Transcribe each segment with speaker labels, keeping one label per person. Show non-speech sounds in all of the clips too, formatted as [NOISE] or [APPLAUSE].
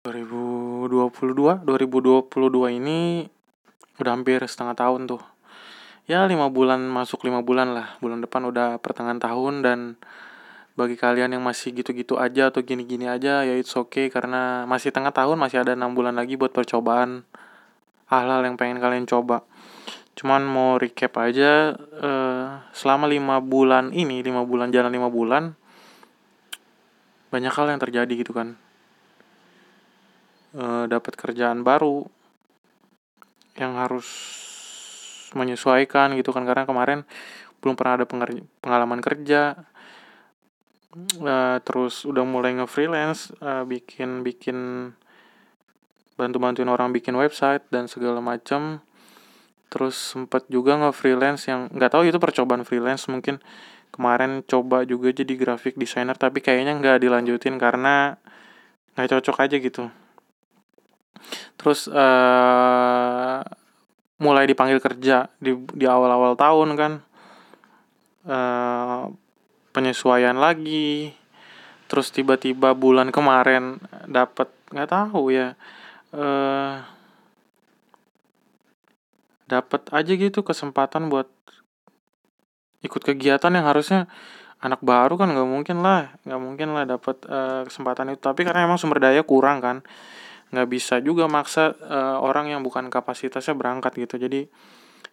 Speaker 1: 2022 2022 ini udah hampir setengah tahun tuh. Ya lima bulan masuk lima bulan lah. Bulan depan udah pertengahan tahun dan bagi kalian yang masih gitu-gitu aja atau gini-gini aja ya it's okay karena masih tengah tahun masih ada enam bulan lagi buat percobaan hal-hal yang pengen kalian coba. Cuman mau recap aja uh, selama lima bulan ini lima bulan jalan lima bulan banyak hal yang terjadi gitu kan uh, dapat kerjaan baru yang harus menyesuaikan gitu kan. Karena kemarin belum pernah ada pengalaman kerja. Uh, terus udah mulai nge-freelance uh, bikin bikin bantu-bantuin orang bikin website dan segala macam terus sempat juga nge-freelance yang nggak tahu itu percobaan freelance mungkin. Kemarin coba juga jadi graphic designer tapi kayaknya nggak dilanjutin karena nggak cocok aja gitu terus uh, mulai dipanggil kerja di di awal-awal tahun kan. Uh, penyesuaian lagi. Terus tiba-tiba bulan kemarin dapat nggak tahu ya uh, dapat aja gitu kesempatan buat ikut kegiatan yang harusnya anak baru kan nggak mungkin lah nggak mungkin lah dapat uh, kesempatan itu. Tapi karena emang sumber daya kurang kan nggak bisa juga maksa uh, orang yang bukan kapasitasnya berangkat gitu. Jadi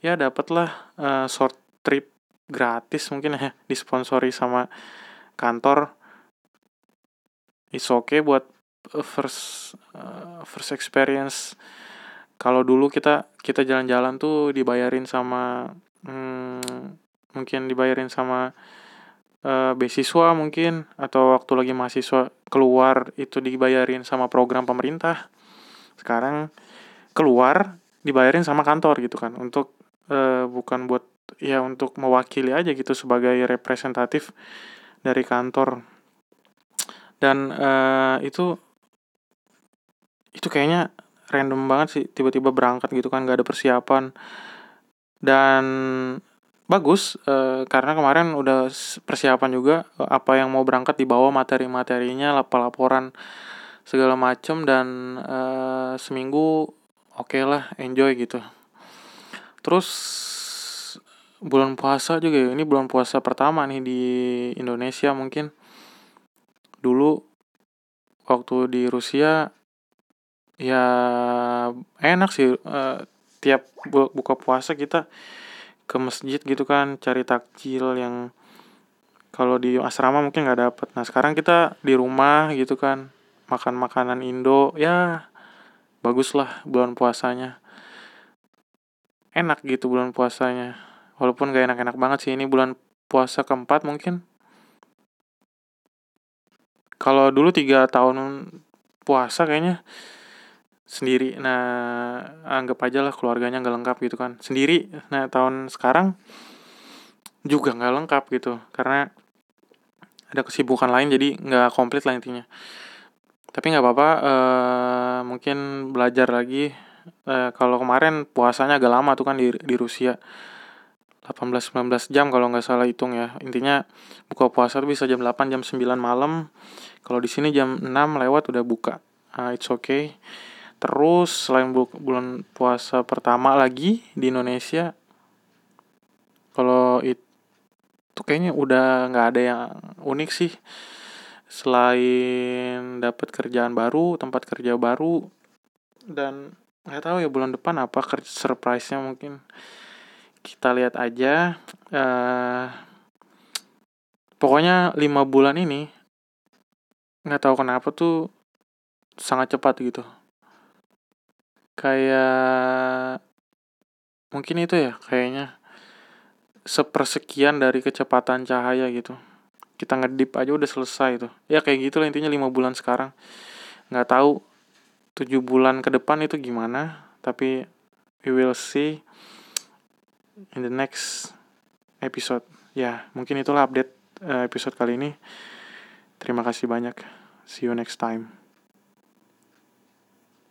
Speaker 1: ya dapatlah uh, short trip gratis mungkin ya [LAUGHS] disponsori sama kantor. Is okay buat first uh, first experience. Kalau dulu kita kita jalan-jalan tuh dibayarin sama hmm, mungkin dibayarin sama uh, beasiswa mungkin atau waktu lagi mahasiswa keluar itu dibayarin sama program pemerintah sekarang keluar dibayarin sama kantor gitu kan. Untuk uh, bukan buat ya untuk mewakili aja gitu sebagai representatif dari kantor. Dan uh, itu itu kayaknya random banget sih tiba-tiba berangkat gitu kan gak ada persiapan. Dan bagus uh, karena kemarin udah persiapan juga apa yang mau berangkat dibawa materi-materinya laporan segala macem dan uh, seminggu oke okay lah enjoy gitu. Terus bulan puasa juga ya ini bulan puasa pertama nih di Indonesia mungkin. Dulu waktu di Rusia ya enak sih uh, tiap buka puasa kita ke masjid gitu kan cari takjil yang kalau di asrama mungkin nggak dapet. Nah sekarang kita di rumah gitu kan makan makanan Indo ya bagus lah bulan puasanya. Enak gitu bulan puasanya. Walaupun gak enak-enak banget sih ini bulan puasa keempat mungkin. Kalau dulu tiga tahun puasa kayaknya sendiri. Nah anggap aja lah keluarganya nggak lengkap gitu kan. Sendiri nah tahun sekarang juga nggak lengkap gitu. Karena ada kesibukan lain jadi nggak komplit lah intinya. Tapi nggak apa-apa uh, mungkin belajar lagi. Uh, kalau kemarin puasanya agak lama tuh kan di di Rusia. 18-19 jam kalau nggak salah hitung ya. Intinya buka puasa tuh bisa jam 8 jam 9 malam. Kalau di sini jam 6 lewat udah buka. Uh, it's okay terus selain bu bulan puasa pertama lagi di Indonesia kalau itu kayaknya udah nggak ada yang unik sih. Selain dapat kerjaan baru tempat kerja baru dan nggak tahu ya bulan depan apa surprise-nya mungkin. Kita lihat aja uh, pokoknya lima bulan ini nggak tahu kenapa tuh sangat cepat gitu kayak mungkin itu ya kayaknya sepersekian dari kecepatan cahaya gitu. Kita ngedip aja udah selesai tuh. Ya kayak gitu lah intinya lima bulan sekarang. Nggak tahu tujuh bulan ke depan itu gimana tapi we will see in the next episode. Ya mungkin itulah update uh, episode kali ini. Terima kasih banyak. See you next time